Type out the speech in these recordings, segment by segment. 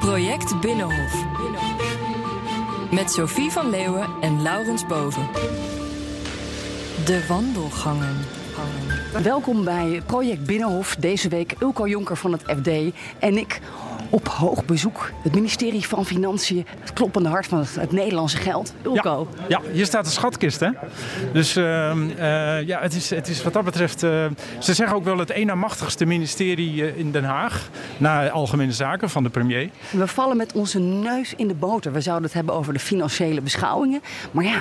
Project Binnenhof. Met Sophie van Leeuwen en Laurens Boven. De wandelgangen. Welkom bij Project Binnenhof. Deze week Ulko Jonker van het FD en ik op hoog bezoek. Het ministerie van Financiën, het kloppende hart van het, het Nederlandse geld. Ulko. Ja, ja, hier staat de schatkist, hè? Dus ehm, eh, ja, het is, het is wat dat betreft... eh, ze zeggen ook wel het één na machtigste ministerie eh, in Den Haag. Na Algemene Zaken van de premier. We vallen met onze neus in de boter. We zouden het hebben over de financiële beschouwingen. Maar ja,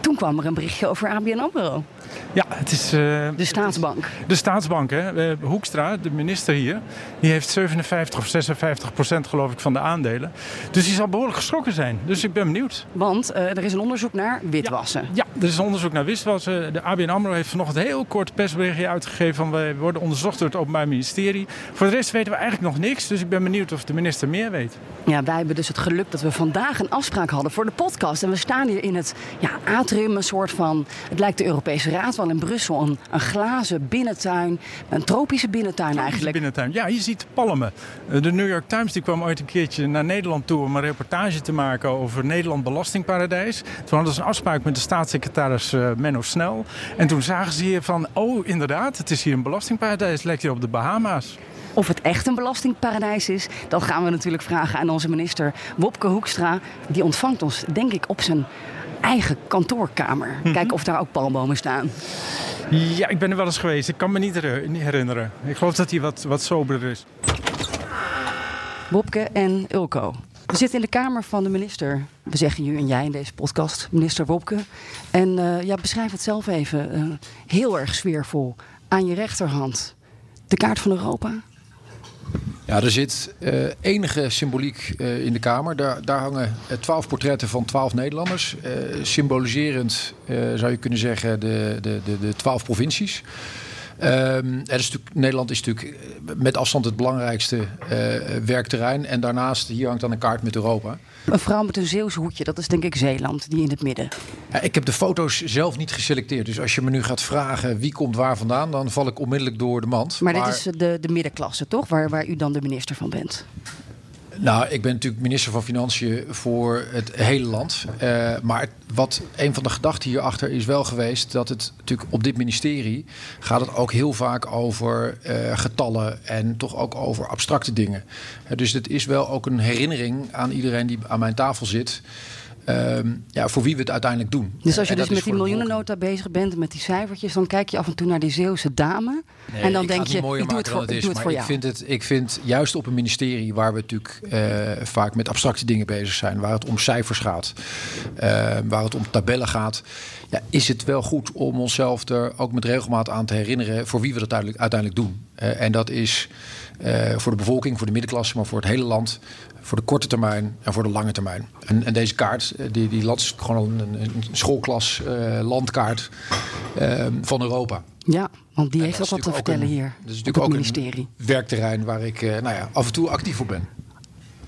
toen kwam er een berichtje over ABN AMRO. Ja, het is... De staatsbank. De staatsbank, hè? Hoekstra, de minister hier, die heeft 57 of 56 procent geloof ik van de aandelen. Dus die zal behoorlijk geschrokken zijn. Dus ik ben benieuwd. Want eh, er is een onderzoek naar witwassen. Ja, er is een onderzoek naar witwassen. De ABN AMRO heeft vanochtend heel kort persberichtje uitgegeven van wij worden onderzocht door het Openbaar Ministerie. Voor de rest weten we eigenlijk nog niks, dus ik ben benieuwd of de minister meer weet. Ja, wij hebben dus het geluk dat we vandaag een afspraak hadden voor de podcast. En we staan hier in het ja, atrium, een soort van... Het lijkt de Europese Raad wel in Brussel. Een, een glazen binnentuin, een tropische binnentuin eigenlijk. Binnentuin. Ja, je ziet palmen. Eh, De New York Times die kwam ooit een keertje naar Nederland toe om een reportage te maken over Nederland belastingparadijs. Toen hadden ze een afspraak met de staatssecretaris eh, Menno Snel. En toen zagen ze hier van, oh inderdaad, het is hier een belastingparadijs. Het lijkt hier op de Bahama's. Of het echt een belastingparadijs is, dat gaan we natuurlijk vragen aan onze minister Wopke Hoekstra. Die ontvangt ons, denk ik, op zijn eigen kantoorkamer. Kijken of daar ook palmbomen staan. Ja, ik ben er wel eens geweest. Ik kan me niet herinneren. Ik geloof dat hij wat, wat soberder is. Wopke en Ulko. We zitten in de kamer van de minister. We zeggen u en jij in deze podcast, minister Wopke. En eh, ja, beschrijf het zelf even. eh, heel erg sfeervol. Aan je rechterhand de kaart van Europa. Ja, er zit eh, enige symboliek in de Kamer. Daar, daar hangen twaalf portretten van twaalf Nederlanders. symboliserend zou je kunnen zeggen de, de, de, de twaalf provincies. Ehm, er is natuurlijk, Nederland is natuurlijk eh, met afstand het belangrijkste eh, werkterrein. En daarnaast, hier hangt dan een kaart met Europa. Een vrouw met een Zeeuws hoedje, dat is denk ik Zeeland, die in het midden. Ja, ik heb de foto's zelf niet geselecteerd. Dus als je me nu gaat vragen wie komt waar vandaan, dan val ik onmiddellijk door de mand. Maar, dit is de, de middenklasse, toch? Waar, waar u dan de minister van bent. Nou, ik ben natuurlijk minister van Financiën voor het hele land. Eh, maar wat een van de gedachten hierachter is wel geweest... dat het natuurlijk op dit ministerie gaat het ook heel vaak over eh, getallen... en toch ook over abstracte dingen. Dus het is wel ook een herinnering aan iedereen die aan mijn tafel zit... ehm, ja, voor wie we het uiteindelijk doen. Dus als je En dus met die miljoenennota bezig bent, met die cijfertjes... dan kijk je af en toe naar die Zeeuwse dame. Nee, en dan denk je, ik doe het voor, ik doe het vind, het, ik vind juist op een ministerie waar we natuurlijk eh, vaak met abstracte dingen bezig zijn, waar het om cijfers gaat, eh, waar het om tabellen gaat, ja, is het wel goed om onszelf er ook met regelmaat aan te herinneren voor wie we dat uiteindelijk, uiteindelijk doen. Eh, en dat is eh, voor de bevolking, voor de middenklasse, maar voor het hele land. Voor de korte termijn en voor de lange termijn. En, en deze kaart, eh, die, die laat gewoon een, een schoolklas eh, landkaart eh, van Europa. Ja, want die En heeft ook wat te vertellen een- hier Dat is natuurlijk het ook ministerie. een werkterrein waar ik nou ja, af en toe actief op ben.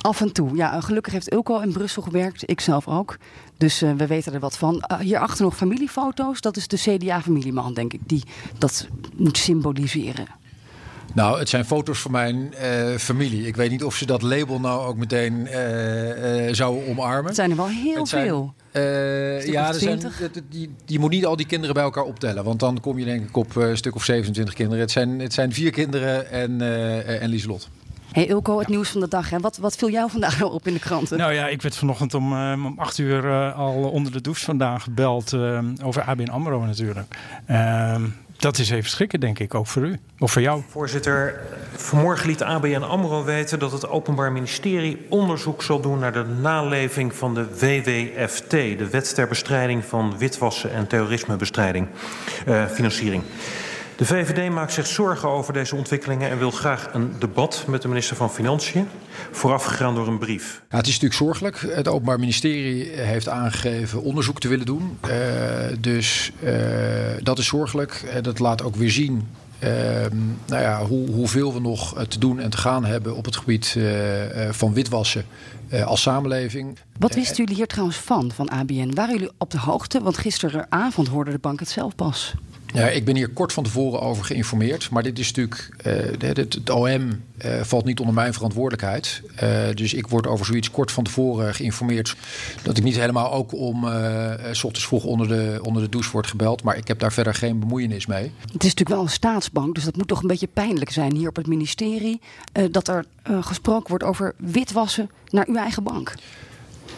Af en toe. Ja, gelukkig heeft Ulko in Brussel gewerkt. Ik zelf ook. Dus we weten er wat van. Uh, hierachter nog familiefoto's. Dat is de CDA-familieman, denk ik. Die dat moet symboliseren. Nou, het zijn foto's van mijn eh, familie. Ik weet niet of ze dat label nou ook meteen eh, eh, zouden omarmen. Het zijn er wel heel Het zijn- veel. Eh, ja, er zijn, 20? het- het- die, je moet niet al die kinderen bij elkaar optellen. Want dan kom je denk ik op eh, een stuk of 27 kinderen. Het zijn, het zijn vier kinderen en, eh en Lieselot. Hey Ilko, het nieuws van de dag. Hè? Wat, wat viel jou vandaag op in de kranten? Nou ja, ik werd vanochtend om, uh, om acht uur uh, al onder de douche vandaag gebeld uh, over ABN AMRO natuurlijk. Ehm, dat is even schrikken, denk ik, ook voor u. Of voor jou. Voorzitter, vanmorgen liet ABN AMRO weten dat het Openbaar Ministerie onderzoek zal doen naar de naleving van de WWFT, de Wet ter Bestrijding van Witwassen en Terrorismebestrijding, uh, financiering. De VVD maakt zich zorgen over deze ontwikkelingen en wil graag een debat met de minister van Financiën, voorafgegaan door een brief. Ja, het is natuurlijk zorgelijk. Het Openbaar Ministerie heeft aangegeven onderzoek te willen doen. Uh, dus uh, dat is zorgelijk. Uh, dat laat ook weer zien nou ja, hoe, hoeveel we nog te doen en te gaan hebben op het gebied van witwassen als samenleving. Wat wisten jullie hier trouwens van, van ABN? Waren jullie op de hoogte? Want gisteravond hoorde de bank het zelf pas. Ja, ik ben hier kort van tevoren over geïnformeerd. Maar dit is natuurlijk. Uh, het, het, OM uh, valt niet onder mijn verantwoordelijkheid. Uh, dus ik word over zoiets kort van tevoren geïnformeerd. Dat ik niet helemaal ook om. s ochtends vroeg onder de, onder de douche wordt gebeld. Maar ik heb daar verder geen bemoeienis mee. Het is natuurlijk wel een staatsbank. Dus dat moet toch een beetje pijnlijk zijn hier op het ministerie. dat er gesproken wordt over witwassen naar uw eigen bank.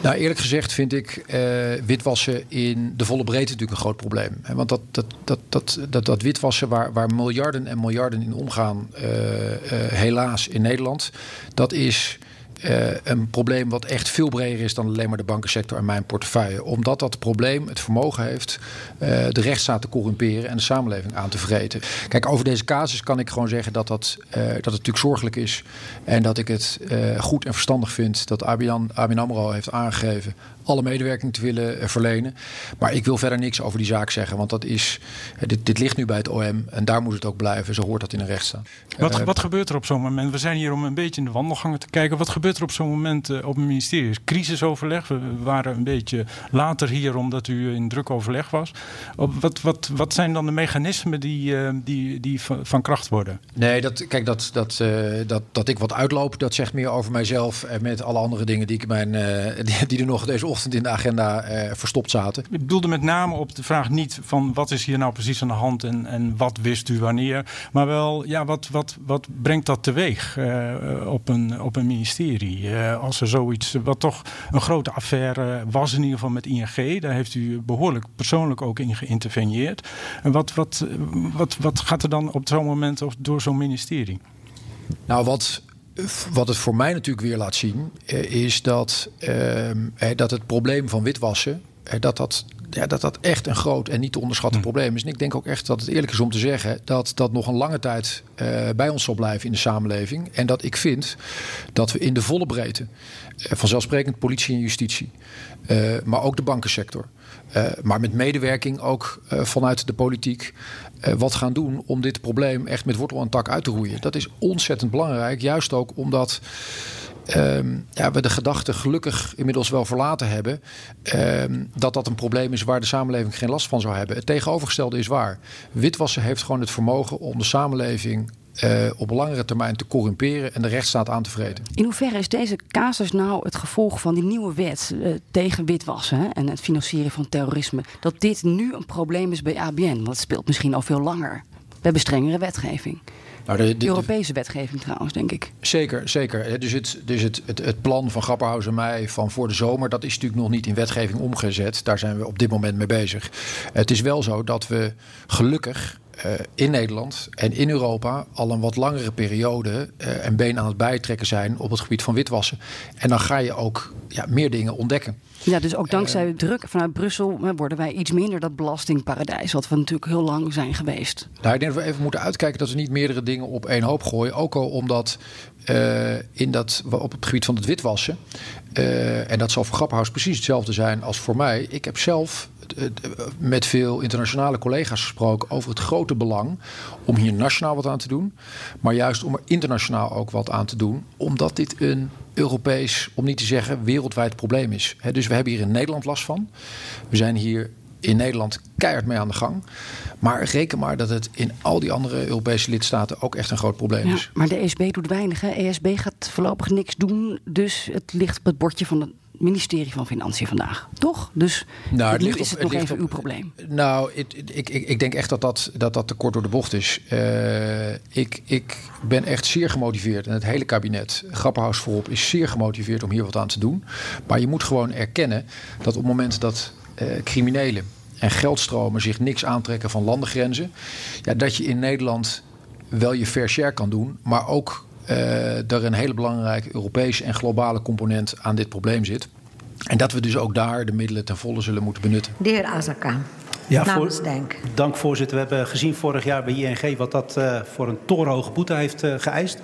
Nou, eerlijk gezegd vind ik uh, witwassen in de volle breedte natuurlijk een groot probleem. Want dat, dat, dat, dat, dat, dat witwassen waar, waar miljarden en miljarden in omgaan, uh, uh, helaas in Nederland, dat is uh, een probleem wat echt veel breder is dan alleen maar de bankensector en mijn portefeuille. Omdat dat probleem het vermogen heeft uh, de rechtsstaat te corrumperen en de samenleving aan te vreten. Kijk, over deze casus kan ik gewoon zeggen dat, dat, uh, dat het natuurlijk zorgelijk is. En dat ik het goed en verstandig vind dat ABN AMRO heeft aangegeven alle medewerking te willen verlenen. Maar ik wil verder niks over die zaak zeggen. Want dat is, dit, dit ligt nu bij het OM en daar moet het ook blijven. Zo hoort dat in een rechtsstaat. Wat, wat gebeurt er op zo'n moment? We zijn hier om een beetje in de wandelgangen te kijken. Wat gebeurt er op zo'n moment uh, op het ministerie? Crisisoverleg. We waren een beetje later hier omdat u in druk overleg was. Op, wat, wat, wat zijn dan de mechanismen die, uh, die, die van, van, kracht worden? Nee, dat, kijk, dat, dat, dat, dat ik wat uitloop, dat zegt meer over mijzelf. En met alle andere dingen die, ik mijn, die, die er nog deze ochtend in de agenda verstopt zaten. Ik bedoelde met name op de vraag niet van wat is hier nou precies aan de hand en, en wat wist u wanneer. Maar wel, ja, wat, wat, wat brengt dat teweeg op, een, op een ministerie? Uh, als er zoiets, wat toch een grote affaire was in ieder geval met ING. Daar heeft u behoorlijk persoonlijk ook in geïnterveneerd. En wat, wat, wat, wat gaat er dan op zo'n moment door zo'n ministerie? Nou, wat, wat het voor mij natuurlijk weer laat zien, is dat, uh, dat het probleem van witwassen, dat dat ja, dat dat echt een groot en niet te onderschatten hm. probleem is. En ik denk ook echt dat het eerlijk is om te zeggen dat dat nog een lange tijd uh, bij ons zal blijven in de samenleving. En dat ik vind dat we in de volle breedte, uh, vanzelfsprekend politie en justitie, uh, maar ook de bankensector, maar met medewerking ook vanuit de politiek, wat gaan doen om dit probleem echt met wortel en tak uit te roeien. Dat is ontzettend belangrijk, juist ook omdat. Um, ja, we de gedachte gelukkig inmiddels wel verlaten hebben. Um, dat dat een probleem is waar de samenleving geen last van zou hebben. Het tegenovergestelde is waar. Witwassen heeft gewoon het vermogen om de samenleving uh, op langere termijn te corrumperen en de rechtsstaat aan te vreten. In hoeverre is deze casus nou het gevolg van die nieuwe wet uh, tegen witwassen hè, en het financieren van terrorisme? Dat dit nu een probleem is bij ABN? Want het speelt misschien al veel langer. We hebben strengere wetgeving. Nou, de, de, Europese wetgeving trouwens, denk ik. Zeker, zeker. Dus, het, dus het, het, het plan van Grapperhaus en mij van voor de zomer... dat is natuurlijk nog niet in wetgeving omgezet. Daar zijn we op dit moment mee bezig. Het is wel zo dat we gelukkig uh, in Nederland en in Europa al een wat langere periode uh, een been aan het bijtrekken zijn op het gebied van witwassen. En dan ga je ook ja, meer dingen ontdekken. Ja, dus ook dankzij uh, druk vanuit Brussel worden wij iets minder dat belastingparadijs, wat we natuurlijk heel lang zijn geweest. Nou, ik denk dat we even moeten uitkijken dat we niet meerdere dingen op één hoop gooien. Ook al omdat in dat, op het gebied van het witwassen, en dat zal voor Grapperhaus precies hetzelfde zijn als voor mij. Ik heb zelf met veel internationale collega's gesproken over het grote belang om hier nationaal wat aan te doen, maar juist om er internationaal ook wat aan te doen, omdat dit een Europees, om niet te zeggen wereldwijd probleem is. dus we hebben hier in Nederland last van. We zijn hier in Nederland keihard mee aan de gang. Maar reken maar dat het in al die andere Europese lidstaten ook echt een groot probleem ja, is. Maar de ESB doet weinig. Hè? ESB gaat voorlopig niks doen. Dus het ligt op het bordje van de ministerie van Financiën vandaag, toch? Dus Nou, het nu is het nog even op- uw probleem. Nou, ik, ik, ik, ik denk echt dat dat, dat, dat te kort door de bocht is. Eh, ik, ik ben echt zeer gemotiveerd. En het hele kabinet, Grapperhaus voorop, is zeer gemotiveerd om hier wat aan te doen. Maar je moet gewoon erkennen dat op het moment dat eh, criminelen en geldstromen zich niks aantrekken van landengrenzen, ja, dat je in Nederland wel je fair share kan doen, maar ook er een hele belangrijke Europese en globale component aan dit probleem zit. En dat we dus ook daar de middelen ten volle zullen moeten benutten. De heer Azarkan. Ja, namens voor- Denk. Dank voorzitter. We hebben gezien vorig jaar bij ING wat dat eh, voor een torenhoge boete heeft eh, geëist.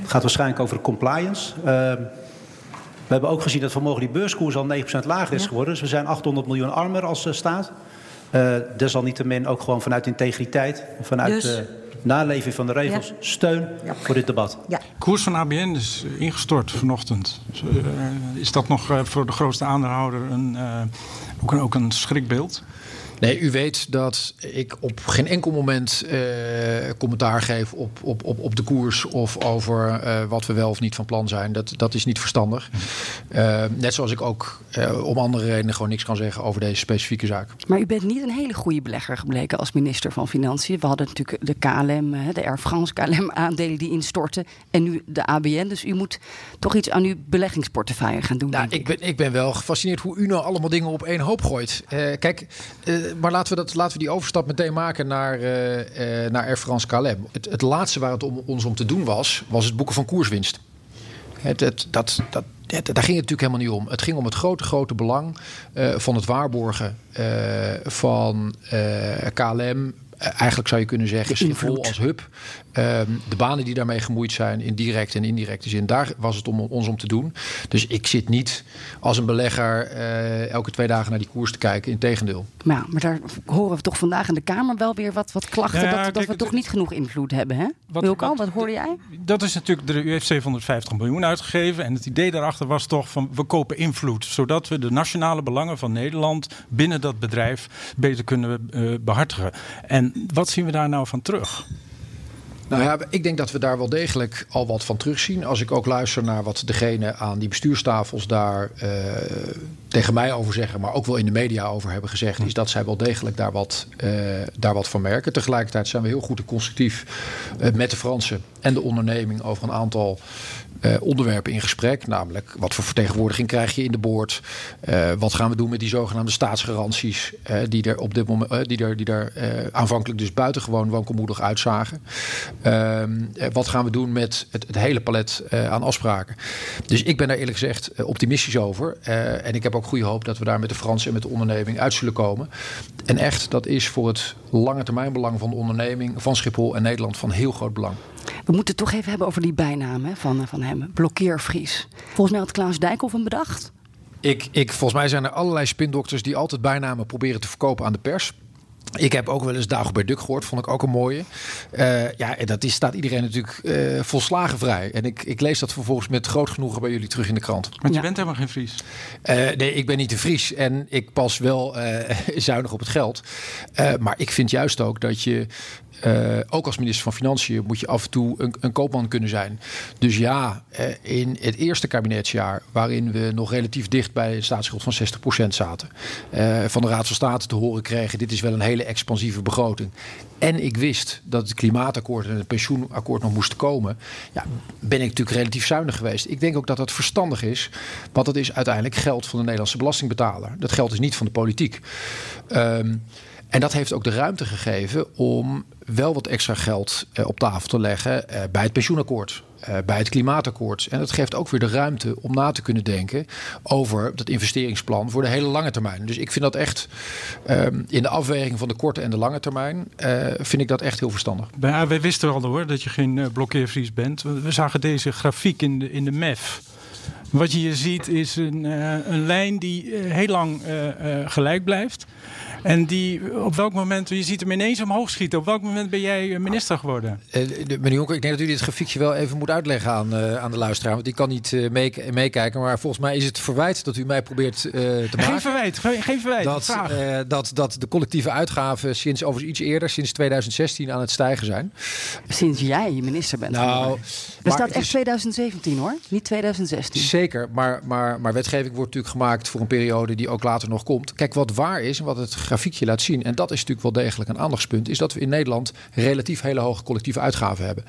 Het gaat waarschijnlijk over de compliance. Eh, we hebben ook gezien dat vanmorgen die beurskoers al 9% lager is geworden. Dus we zijn 800 miljoen armer als eh, staat. Eh desalniettemin ook gewoon vanuit integriteit, vanuit Dus- naleving van de regels, Ja. steun Ja. voor dit debat. Ja. koers van ABN is ingestort vanochtend. Dus, eh, is dat nog eh, voor de grootste aandeelhouder een, eh, ook, een, ook een schrikbeeld? Nee, u weet dat ik op geen enkel moment eh, commentaar geef op, op, op, op de koers of over eh, wat we wel of niet van plan zijn. Dat, dat is niet verstandig. Eh, net zoals ik ook eh, om andere redenen gewoon niks kan zeggen over deze specifieke zaak. Maar u bent niet een hele goede belegger gebleken als minister van Financiën. We hadden natuurlijk de KLM, hè, de Air France KLM-aandelen die instortten. En nu de ABN. Dus u moet toch iets aan uw beleggingsportefeuille gaan doen. Nou, denk ik ben, ik ben wel gefascineerd hoe u nou allemaal dingen op één hoop gooit. Eh, kijk, eh, maar laten we, dat, laten we die overstap meteen maken naar, eh, eh, naar Air France KLM. Het, het laatste waar het om, ons om te doen was, was het boeken van koerswinst. Het, het, dat, dat, het- daar ging het natuurlijk helemaal niet om. Het ging om het grote, grote belang eh, van het waarborgen van KLM. Eigenlijk zou je kunnen zeggen. Schiphol als hub. Ehm, de banen die daarmee gemoeid zijn, in directe en indirecte zin. Daar was het om ons om te doen. Dus ik zit niet als een belegger eh, elke twee dagen naar die koers te kijken. Integendeel. Maar, ja, maar daar horen we toch vandaag in de Kamer wel weer wat, wat klachten. Ja, dat, dat we toch niet genoeg invloed hebben. Hè? Wat- Wilco, wat- wat hoorde jij? Dat is natuurlijk, de, u heeft 750 miljoen uitgegeven. En het idee daarachter was toch van we kopen invloed. Zodat we de nationale belangen van Nederland binnen dat bedrijf beter kunnen eh, behartigen. En wat zien we daar nou van terug? Nou ja, ik denk dat we daar wel degelijk al wat van terugzien. Als ik ook luister naar wat degene aan die bestuurstafels daar eh, tegen mij over zeggen, maar ook wel in de media over hebben gezegd, is dat zij wel degelijk daar wat, eh, daar wat van merken. Tegelijkertijd zijn we heel goed en constructief eh, met de Fransen en de onderneming over een aantal onderwerpen in gesprek. Namelijk, wat voor vertegenwoordiging krijg je in de boord? Wat gaan we doen met die zogenaamde staatsgaranties, die er op dit moment, die er, die er aanvankelijk dus buitengewoon wankelmoedig uitzagen. Ehm, eh, wat gaan we doen met het, het hele palet eh, aan afspraken? Dus ik ben daar eerlijk gezegd eh, optimistisch over. En ik heb ook goede hoop dat we daar met de Fransen en met de onderneming uit zullen komen. En echt, dat is voor het lange termijn belang van de onderneming, van Schiphol en Nederland van heel groot belang. We moeten het toch even hebben over die bijnaam hè, van, van hem. Blokkeervries. Volgens mij had Klaas Dijkhoff hem bedacht. Ik, ik, volgens mij zijn er allerlei spindokters die altijd bijnamen proberen te verkopen aan de pers. Ik heb ook wel eens Dagobert Duck gehoord, vond ik ook een mooie. Eh, ja, en dat is, staat iedereen natuurlijk eh, volslagen vrij. En ik, ik lees dat vervolgens met groot genoegen bij jullie terug in de krant. Want Ja. je bent helemaal geen Fries. Eh, nee, ik ben niet de Fries en ik pas wel eh, zuinig op het geld. Eh, maar ik vind juist ook dat je, eh, ook als minister van Financiën, moet je af en toe een, een koopman kunnen zijn. Dus ja, eh, in het eerste kabinetsjaar, waarin we nog relatief dicht bij een staatsschuld van 60% zaten, eh, van de Raad van State te horen kregen: dit is wel een hele expansieve begroting. En ik wist dat het klimaatakkoord en het pensioenakkoord nog moesten komen. Ja, ben ik natuurlijk relatief zuinig geweest. Ik denk ook dat dat verstandig is. Want dat is uiteindelijk geld van de Nederlandse belastingbetaler. Dat geld is niet van de politiek. Ehm, en dat heeft ook de ruimte gegeven om wel wat extra geld eh, op tafel te leggen eh, bij het pensioenakkoord. eh, bij het klimaatakkoord. En dat geeft ook weer de ruimte om na te kunnen denken over dat investeringsplan voor de hele lange termijn. Dus ik vind dat echt ehm, in de afweging van de korte en de lange termijn, vind ik dat echt heel verstandig. AW wisten al hoor dat je geen blokkeervries bent. We zagen deze grafiek in de, in de MEF. Wat je hier ziet is een, eh, een lijn die eh, heel lang eh, eh, gelijk blijft. En die op welk moment, je ziet hem ineens omhoog schieten. Op welk moment ben jij minister geworden? Eh, de- meneer Jonker, ik denk dat u dit grafiekje wel even moet uitleggen aan, eh, aan de luisteraar. Want die kan niet eh, mee- meekijken. Maar volgens mij is het verwijt dat u mij probeert eh, te Geen maken. verwijt, geen geen verwijt. Dat, eh, dat, dat de collectieve uitgaven sinds overigens iets eerder, sinds 2016, aan het stijgen zijn. Sinds jij minister bent Nou. Er maar staat echt is 2017 hoor, niet 2016. Zeker, maar, maar, maar wetgeving wordt natuurlijk gemaakt voor een periode die ook later nog komt. Kijk, wat waar is en wat het grafiekje laat zien, en dat is natuurlijk wel degelijk een aandachtspunt, is dat we in Nederland relatief hele hoge collectieve uitgaven hebben.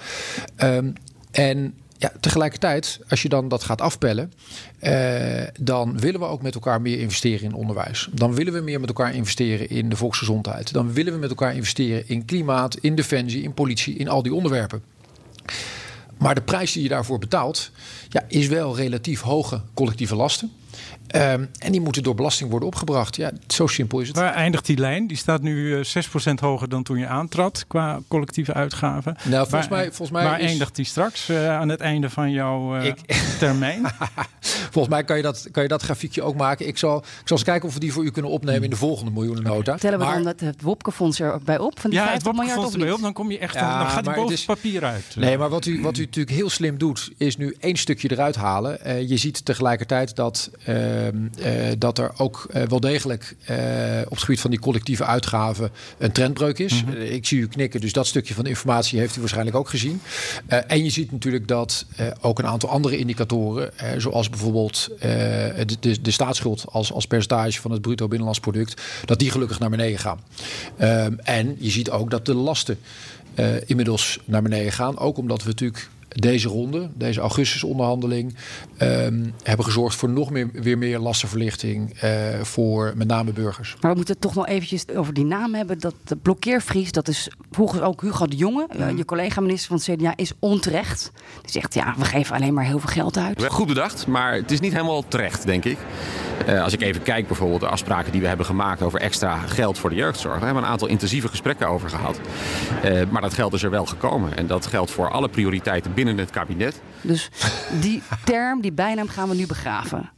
Ehm, en ja, tegelijkertijd, als je dan dat gaat afpellen, eh, dan willen we ook met elkaar meer investeren in onderwijs. Dan willen we meer met elkaar investeren in de volksgezondheid. Dan willen we met elkaar investeren in klimaat, in defensie, in politie, in al die onderwerpen. Maar de prijs die je daarvoor betaalt, ja, is wel relatief hoge collectieve lasten. Um, en die moeten door belasting worden opgebracht. Ja, zo simpel is het. Waar eindigt die lijn? Die staat nu uh, eh, 6% hoger dan toen je aantrad qua collectieve uitgaven. Nou, volgens mij, volgens mij waar eindigt die straks uh, aan het einde van jouw uh, ik... termijn? volgens mij kan je, dat, kan je dat grafiekje ook maken. Ik zal, ik zal eens kijken of we die voor u kunnen opnemen in de volgende miljoenennota. Tellen we maar, dan het, Wopke-fonds erbij op? Van die ja, het Wopke-fonds erbij op. Dan kom je echt ja, dan gaat het boven het papier uit. Nee, maar wat u, wat u natuurlijk heel slim doet, is nu één stukje eruit halen. je ziet tegelijkertijd dat Ehm, eh, dat er ook eh, wel degelijk eh, op het gebied van die collectieve uitgaven een trendbreuk is. Mhm. Ik zie u knikken, dus dat stukje van de informatie heeft u waarschijnlijk ook gezien. en je ziet natuurlijk dat ook een aantal andere indicatoren, zoals bijvoorbeeld de, de, de, staatsschuld als, als percentage van het bruto binnenlands product, dat die gelukkig naar beneden gaan. Ehm, en je ziet ook dat de lasten inmiddels naar beneden gaan. Ook omdat we natuurlijk deze ronde, deze augustusonderhandeling, um, hebben gezorgd voor nog meer, weer meer lastenverlichting uh, voor met name burgers. Maar we moeten het toch nog eventjes over die naam hebben. Dat de blokkeervries, dat is volgens ook Hugo de Jonge, uh, je collega-minister van het CDA, is onterecht. Die zegt ja, we geven alleen maar heel veel geld uit. Goed bedacht, maar het is niet helemaal terecht, denk ik. Uh, als ik even kijk bijvoorbeeld de afspraken die we hebben gemaakt over extra geld voor de jeugdzorg. Daar hebben we een aantal intensieve gesprekken over gehad. maar dat geld is er wel gekomen. En dat geldt voor alle prioriteiten binnen het kabinet. Dus die term, die bijnaam gaan we nu begraven.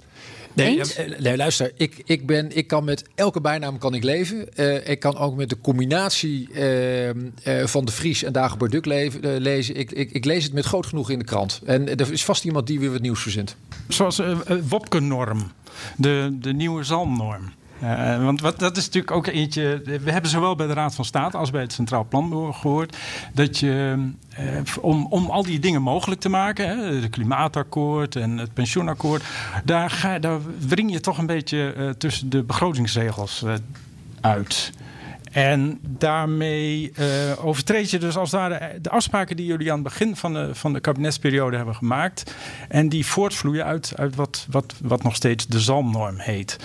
Nee, eh, nee, luister, ik, ik, ben, ik kan met elke bijnaam kan ik leven. Uh, ik kan ook met de combinatie uh, uh, van de Vries en Dagobert Duck leven, lezen. Ik, ik, ik, lees het met groot genoeg in de krant. En er is vast iemand die weer wat nieuws verzint. Zoals Wopke-norm, de, de nieuwe zalmnorm. Uh, want wat, dat is natuurlijk ook eentje. We hebben zowel bij de Raad van State als bij het Centraal Planbureau gehoord. dat je. Uh, om, om al die dingen mogelijk te maken. Hè, het klimaatakkoord en het pensioenakkoord. daar, ga, daar wring je toch een beetje uh, tussen de begrotingsregels uit. En daarmee overtreed je dus als het de afspraken die jullie aan het begin van de, van de kabinetsperiode hebben gemaakt. En die voortvloeien uit, uit wat, wat, wat nog steeds de zalmnorm heet.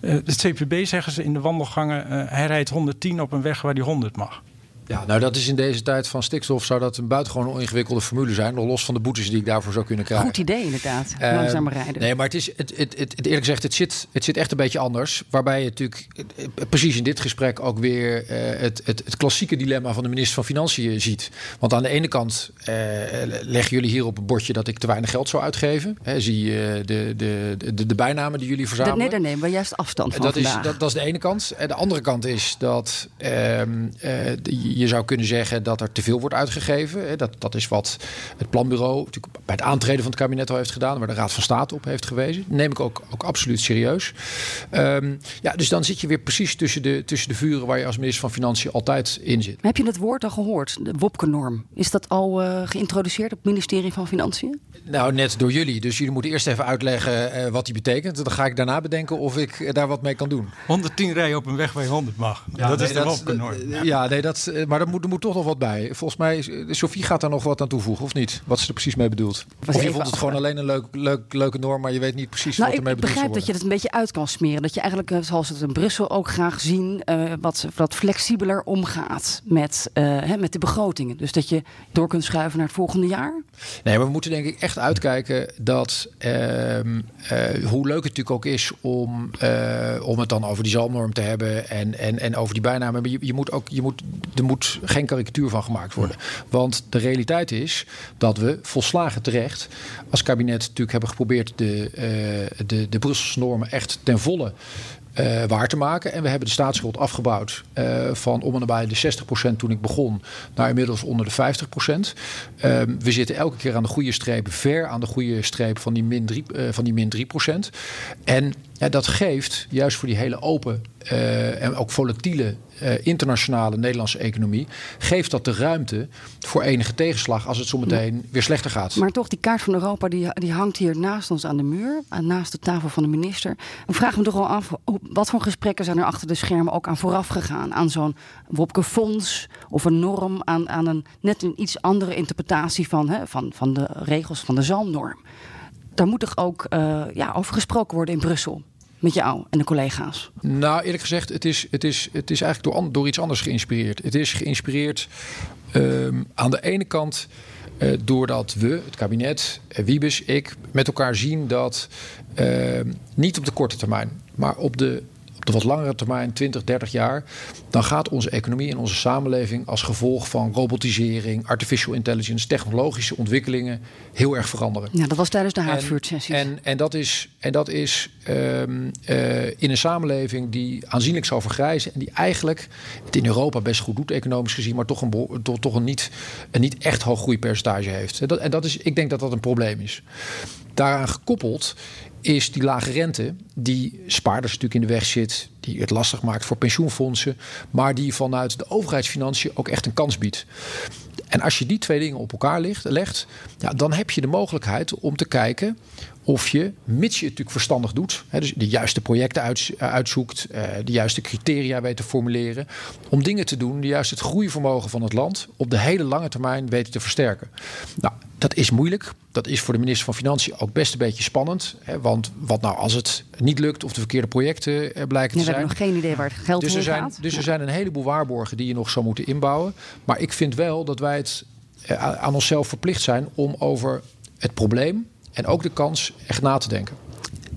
Uh, het CPB zeggen ze in de wandelgangen, uh, hij rijdt 110 op een weg waar hij 100 mag. Ja, nou dat is in deze tijd van stikstof zou dat een buitengewoon ingewikkelde formule zijn. Nog los van de boetes die ik daarvoor zou kunnen krijgen. Goed idee inderdaad, uh, langzamer rijden. Nee, maar het is, het, het, het, eerlijk gezegd, het zit, het zit echt een beetje anders. Waarbij je natuurlijk precies in dit gesprek ook weer uh, het, het, het klassieke dilemma van de minister van Financiën ziet. Want aan de ene kant uh, leggen jullie hier op het bordje dat ik te weinig geld zou uitgeven. He, zie je de, de, de, de, bijnamen die jullie verzamelen. nee, daar nemen we juist afstand van dat Is, dat, dat, is de ene kant. En de andere kant is dat ehm, je zou kunnen zeggen dat er te veel wordt uitgegeven. Dat, dat is wat het planbureau natuurlijk bij het aantreden van het kabinet al heeft gedaan, waar de Raad van State op heeft gewezen. Dat neem ik ook, ook absoluut serieus. Um, ja, dus dan zit je weer precies tussen de, tussen de vuren waar je als minister van Financiën altijd in zit. Heb je het woord al gehoord, de Wopke-norm? Is dat al uh, geïntroduceerd op het ministerie van Financiën? Nou, net door jullie. Dus jullie moeten eerst even uitleggen uh, wat die betekent. Dan ga ik daarna bedenken of ik daar wat mee kan doen. 110 rijden op een weg waar je 100 mag. Ja, dat nee, is de Wopke-norm. Ja, nee, dat, maar dat moet er moet toch nog wat bij. Volgens mij, Sophie gaat daar nog wat aan toevoegen, of niet? Wat ze er precies mee bedoelt. of je vond het gewoon alleen een leuk, leuk, leuke norm, maar je weet niet precies nou, wat ermee bedoeld wordt. Ik begrijp dat je het een beetje uit kan smeren. Dat je eigenlijk, eh, zoals het in Brussel ook graag zien, uh, wat, wat flexibeler omgaat met, uh, hè, met de begrotingen. Dus dat je door kunt schuiven naar het volgende jaar. Nee, maar we moeten denk ik echt uitkijken dat, uh, hoe leuk het natuurlijk ook is om, om het dan over die zalmnorm te hebben en, en, en over die bijnamen. Maar je, je moet ook, je moet, er moet geen karikatuur van gemaakt worden. Want de realiteit is dat we volslagen terecht als kabinet natuurlijk hebben geprobeerd de, uh, de, de Brusselse normen echt ten volle uh, waar te maken. En we hebben de staatsschuld afgebouwd uh, van om en nabij de 60% toen ik begon, naar inmiddels onder de 50%. Uh, we zitten elke keer aan de goede streep, ver aan de goede streep van die min 3%. Uh, van die min 3%. En dat geeft juist voor die hele open en ook volatiele internationale Nederlandse economie, geeft dat de ruimte voor enige tegenslag als het zometeen weer slechter gaat. Maar toch, die kaart van Europa die, die hangt hier naast ons aan de muur, naast de tafel van de minister. We vragen me toch wel af, wat voor gesprekken zijn er achter de schermen ook aan vooraf gegaan? Aan zo'n Wopke Fonds of een norm, aan, aan een net een iets andere interpretatie van, hè, van, van de regels van de zalmnorm. Daar moet toch ook uh, ja, over gesproken worden in Brussel? met jou en de collega's? Nou, eerlijk gezegd, het is, het is, het is eigenlijk door, door iets anders geïnspireerd. Het is geïnspireerd um, aan de ene kant uh, doordat we, het kabinet, uh, Wiebes, ik, met elkaar zien dat uh, niet op de korte termijn, maar op de de wat langere termijn, 20, 30 jaar, dan gaat onze economie en onze samenleving als gevolg van robotisering, artificial intelligence, technologische ontwikkelingen heel erg veranderen. Ja, dat was tijdens de Haardvuurt-sessies. En, en, en, dat is, en dat is um, uh, in een samenleving die aanzienlijk zal vergrijzen en die eigenlijk het in Europa best goed doet, economisch gezien, maar toch een, toch, toch een, niet, een niet echt hoog groeipercentage heeft. En dat, en dat is, ik denk dat dat een probleem is. Daaraan gekoppeld is die lage rente, die spaarders natuurlijk in de weg zit, die het lastig maakt voor pensioenfondsen, maar die vanuit de overheidsfinanciën ook echt een kans biedt. En als je die twee dingen op elkaar legt, legt ja, dan heb je de mogelijkheid om te kijken of je, mits je het natuurlijk verstandig doet, hè, dus de juiste projecten uit, uitzoekt, uh, de juiste criteria weet te formuleren, om dingen te doen die juist het groeivermogen van het land op de hele lange termijn weten te versterken. Nou, dat is moeilijk. Dat is voor de minister van Financiën ook best een beetje spannend. Hè, want wat nou als het niet lukt of de verkeerde projecten eh, blijken te zijn. We hebben nog geen idee waar het geld dus er zijn, gaat. Dus er zijn een heleboel waarborgen die je nog zou moeten inbouwen. Maar ik vind wel dat wij het eh, aan onszelf verplicht zijn om over het probleem en ook de kans echt na te denken.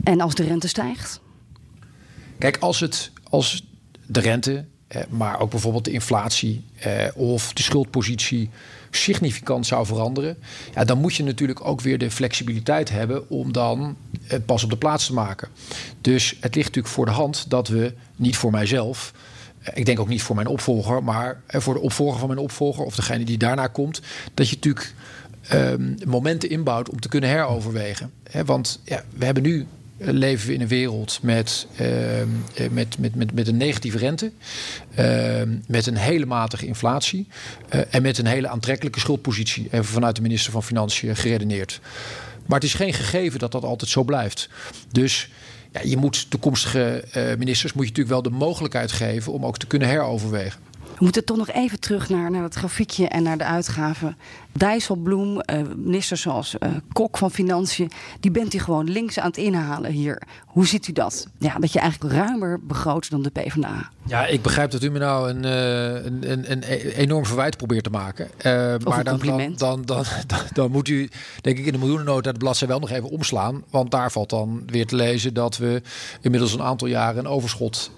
En als de rente stijgt? Kijk, als, het, als de rente, eh, maar ook bijvoorbeeld de inflatie eh, of de schuldpositie significant zou veranderen, ja, dan moet je natuurlijk ook weer de flexibiliteit hebben om dan het pas op de plaats te maken. Dus het ligt natuurlijk voor de hand dat we niet voor mijzelf. Eh, ik denk ook niet voor mijn opvolger, maar eh, voor de opvolger van mijn opvolger of degene die daarna komt, dat je natuurlijk um, momenten inbouwt om te kunnen heroverwegen. He, want ja, we hebben nu leven we in een wereld met, uh, met, met, met, met een negatieve rente, uh, met een hele matige inflatie uh, en met een hele aantrekkelijke schuldpositie, even vanuit de minister van Financiën geredeneerd. Maar het is geen gegeven dat dat altijd zo blijft. Dus ja, je moet toekomstige ministers moet je natuurlijk wel de mogelijkheid geven om ook te kunnen heroverwegen. We moeten toch nog even terug naar, naar het grafiekje en naar de uitgaven. Dijsselbloem, uh, minister zoals uh, Kok van Financiën, die bent u gewoon links aan het inhalen hier. Hoe ziet u dat? Ja, dat je eigenlijk ruimer begroot dan de PvdA. Ja, ik begrijp dat u me nou een, uh, een, een, een, enorm verwijt probeert te maken. maar dan, dan, dan, dan, dan, moet u, denk ik, in de miljoenennota de bladzijde wel nog even omslaan. Want daar valt dan weer te lezen dat we inmiddels een aantal jaren een overschot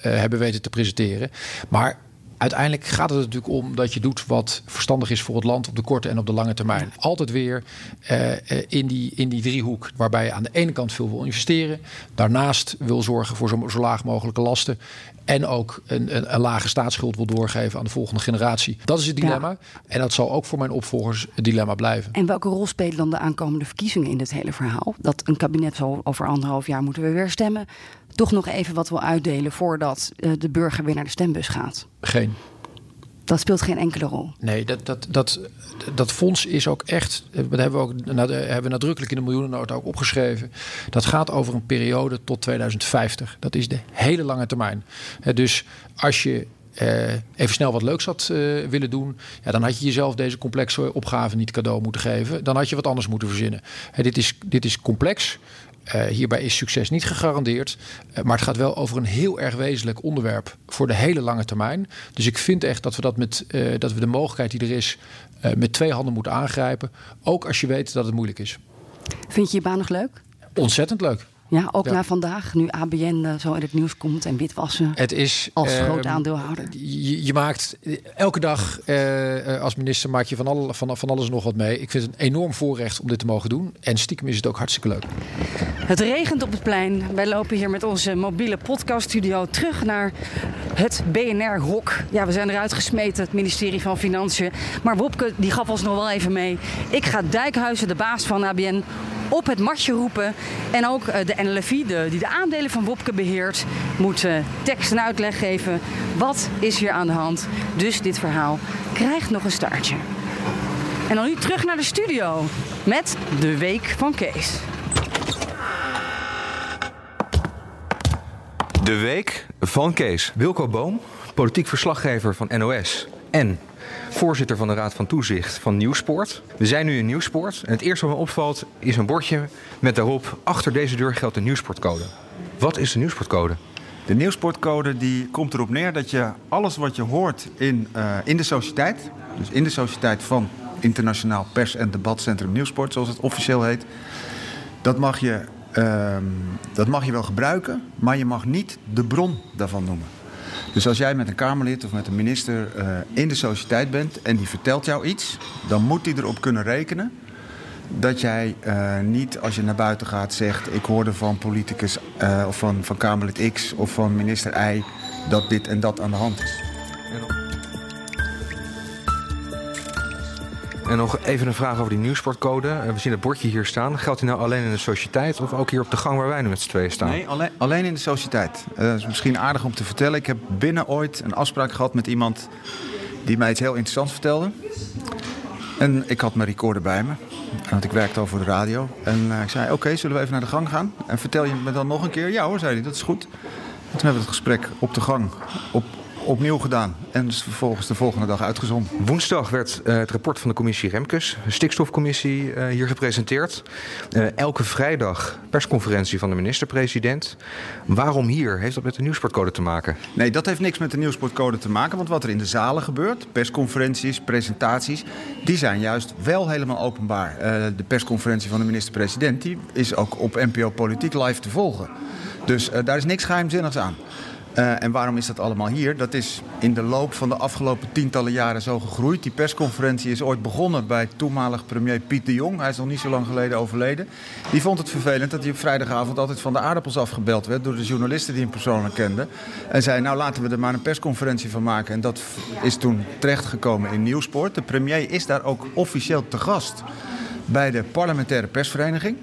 hebben weten te presenteren. Maar uiteindelijk gaat het natuurlijk om dat je doet wat verstandig is voor het land op de korte en op de lange termijn. Altijd weer uh, in, die, in die driehoek, waarbij je aan de ene kant veel wil investeren, daarnaast wil zorgen voor zo, zo laag mogelijke lasten en ook een, een, een, lage staatsschuld wil doorgeven aan de volgende generatie. Dat is het dilemma. En dat zal ook voor mijn opvolgers het dilemma blijven. En welke rol spelen dan de aankomende verkiezingen in dit hele verhaal? Dat een kabinet zo over anderhalf jaar moeten we weer stemmen. Toch nog even wat wil uitdelen voordat uh, de burger weer naar de stembus gaat? Geen. Dat speelt geen enkele rol. Nee, dat, dat, dat, dat fonds is ook echt. Dat hebben we ook hebben we nadrukkelijk in de miljoenennota ook opgeschreven. Dat gaat over een periode tot 2050. Dat is de hele lange termijn. Dus als je uh, even snel wat leuks had uh, willen doen, ja, dan had je jezelf deze complexe opgave niet cadeau moeten geven. Dan had je wat anders moeten verzinnen. dit, is, dit is complex. Uh, hierbij is succes niet gegarandeerd. Uh, maar het gaat wel over een heel erg wezenlijk onderwerp voor de hele lange termijn. Dus ik vind echt dat we, dat met, uh, dat we de mogelijkheid die er is met twee handen moeten aangrijpen. Ook als je weet dat het moeilijk is. Vind je je baan nog leuk? Ontzettend leuk. Ja, ook ja. na vandaag, nu ABN uh, zo in het nieuws komt en witwassen. Het is als uh, groot aandeelhouder. Je, je, maakt elke dag uh, als minister maak je van, alle, van, van alles nog wat mee. Ik vind het een enorm voorrecht om dit te mogen doen. En stiekem is het ook hartstikke leuk. Het regent op het plein. Wij lopen hier met onze mobiele podcaststudio terug naar het BNR-hok. Ja, we zijn eruit gesmeten, het ministerie van Financiën. Maar Wopke die gaf ons nog wel even mee. Ik ga Dijkhuizen, de baas van ABN, op het matje roepen. En ook eh, de NLFI, die de aandelen van Wopke beheert, moet uh, tekst en uitleg geven. Wat is hier aan de hand? Dus dit verhaal krijgt nog een staartje. En dan nu terug naar de studio met de Week van Kees. De Week van Kees. Wilco Boom, politiek verslaggever van NOS. En voorzitter van de Raad van Toezicht van Nieuwsport. We zijn nu in Nieuwsport en het eerste wat me opvalt is een bordje met daarop... achter deze deur geldt de Nieuwsportcode. Wat is de Nieuwsportcode? De Nieuwsportcode die komt erop neer dat je alles wat je hoort in, uh, in de sociëteit... dus in de sociëteit van Internationaal Pers- en Debatcentrum Nieuwsport, zoals het officieel heet... dat mag je, uh, dat mag je wel gebruiken, maar je mag niet de bron daarvan noemen. Dus als jij met een Kamerlid of met een minister uh, in de sociëteit bent en die vertelt jou iets, dan moet die erop kunnen rekenen dat jij uh, niet als je naar buiten gaat zegt: Ik hoorde van politicus uh, of van, van Kamerlid X of van minister Y dat dit en dat aan de hand is. En nog even een vraag over die nieuwsportcode. We zien het bordje hier staan. Geldt die nou alleen in de sociëteit of ook hier op de gang waar wij nu met z'n tweeën staan? Nee, alleen, alleen in de sociëteit. Uh, dat is misschien aardig om te vertellen. Ik heb binnen ooit een afspraak gehad met iemand die mij iets heel interessants vertelde. En ik had mijn recorder bij me. Want ik werkte al voor de radio. En uh, ik zei, oké, zullen we even naar de gang gaan? En vertel je me dan nog een keer? Ja hoor, zei hij, dat is goed. En toen hebben we het gesprek op de gang, op opnieuw gedaan. En vervolgens de volgende dag uitgezonden. Woensdag werd uh, het rapport van de commissie Remkes, de stikstofcommissie, uh, hier gepresenteerd. Uh, elke vrijdag persconferentie van de minister-president. Waarom hier? Heeft dat met de nieuwsportcode te maken? Nee, dat heeft niks met de nieuwsportcode te maken. Want wat er in de zalen gebeurt, persconferenties, presentaties, die zijn juist wel helemaal openbaar. de persconferentie van de minister-president die is ook op NPO Politiek live te volgen. Dus daar is niks geheimzinnigs aan. Uh, en waarom is dat allemaal hier? Dat is in de loop van de afgelopen tientallen jaren zo gegroeid. Die persconferentie is ooit begonnen bij toenmalig premier Piet de Jong. Hij is nog niet zo lang geleden overleden. Die vond het vervelend dat hij op vrijdagavond altijd van de aardappels afgebeld werd... door de journalisten die hem persoonlijk kenden. En zei, nou laten we er maar een persconferentie van maken. En dat is toen terechtgekomen in Nieuwsport. De premier is daar ook officieel te gast bij de parlementaire persvereniging.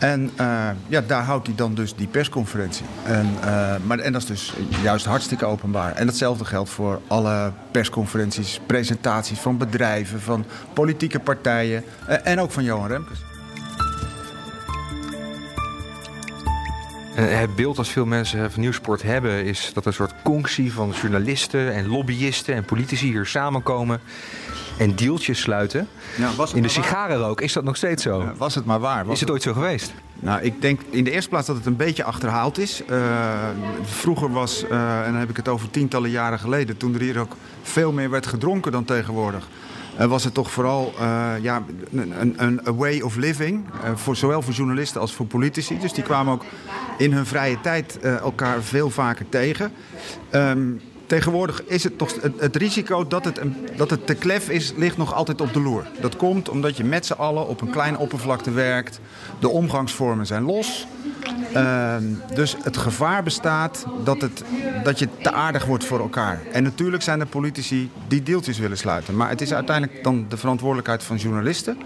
En uh, ja, daar houdt hij dan dus die persconferentie. En, uh, maar, en dat is dus juist hartstikke openbaar. En datzelfde geldt voor alle persconferenties, presentaties van bedrijven, van politieke partijen uh, en ook van Johan Remkes. Het beeld als veel mensen van Nieuwsport hebben is dat een soort conctie van journalisten en lobbyisten en politici hier samenkomen en deeltjes sluiten. Ja, in de sigarenrook. Is dat nog steeds zo? Ja, was het maar waar. Was is het ooit zo geweest? Nou, ik denk in de eerste plaats dat het een beetje achterhaald is. Uh, vroeger was, uh, en dan heb ik het over tientallen jaren geleden, toen er hier ook veel meer werd gedronken dan tegenwoordig. Uh, was het toch vooral ja, een, een, way of living, voor, zowel voor journalisten als voor politici. Dus die kwamen ook in hun vrije tijd elkaar veel vaker tegen. Um, Tegenwoordig is het toch het, risico dat het, dat het te klef is, ligt nog altijd op de loer. Dat komt omdat je met z'n allen op een kleine oppervlakte werkt. De omgangsvormen zijn los. Uh, dus het gevaar bestaat dat, het, dat je te aardig wordt voor elkaar. En natuurlijk zijn er politici die deeltjes willen sluiten. Maar het is uiteindelijk dan de verantwoordelijkheid van journalisten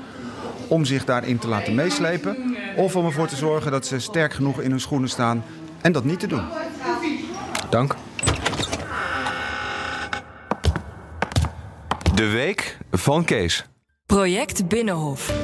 om zich daarin te laten meeslepen. Of om ervoor te zorgen dat ze sterk genoeg in hun schoenen staan en dat niet te doen. Dank. De week van Kees. Project Binnenhof.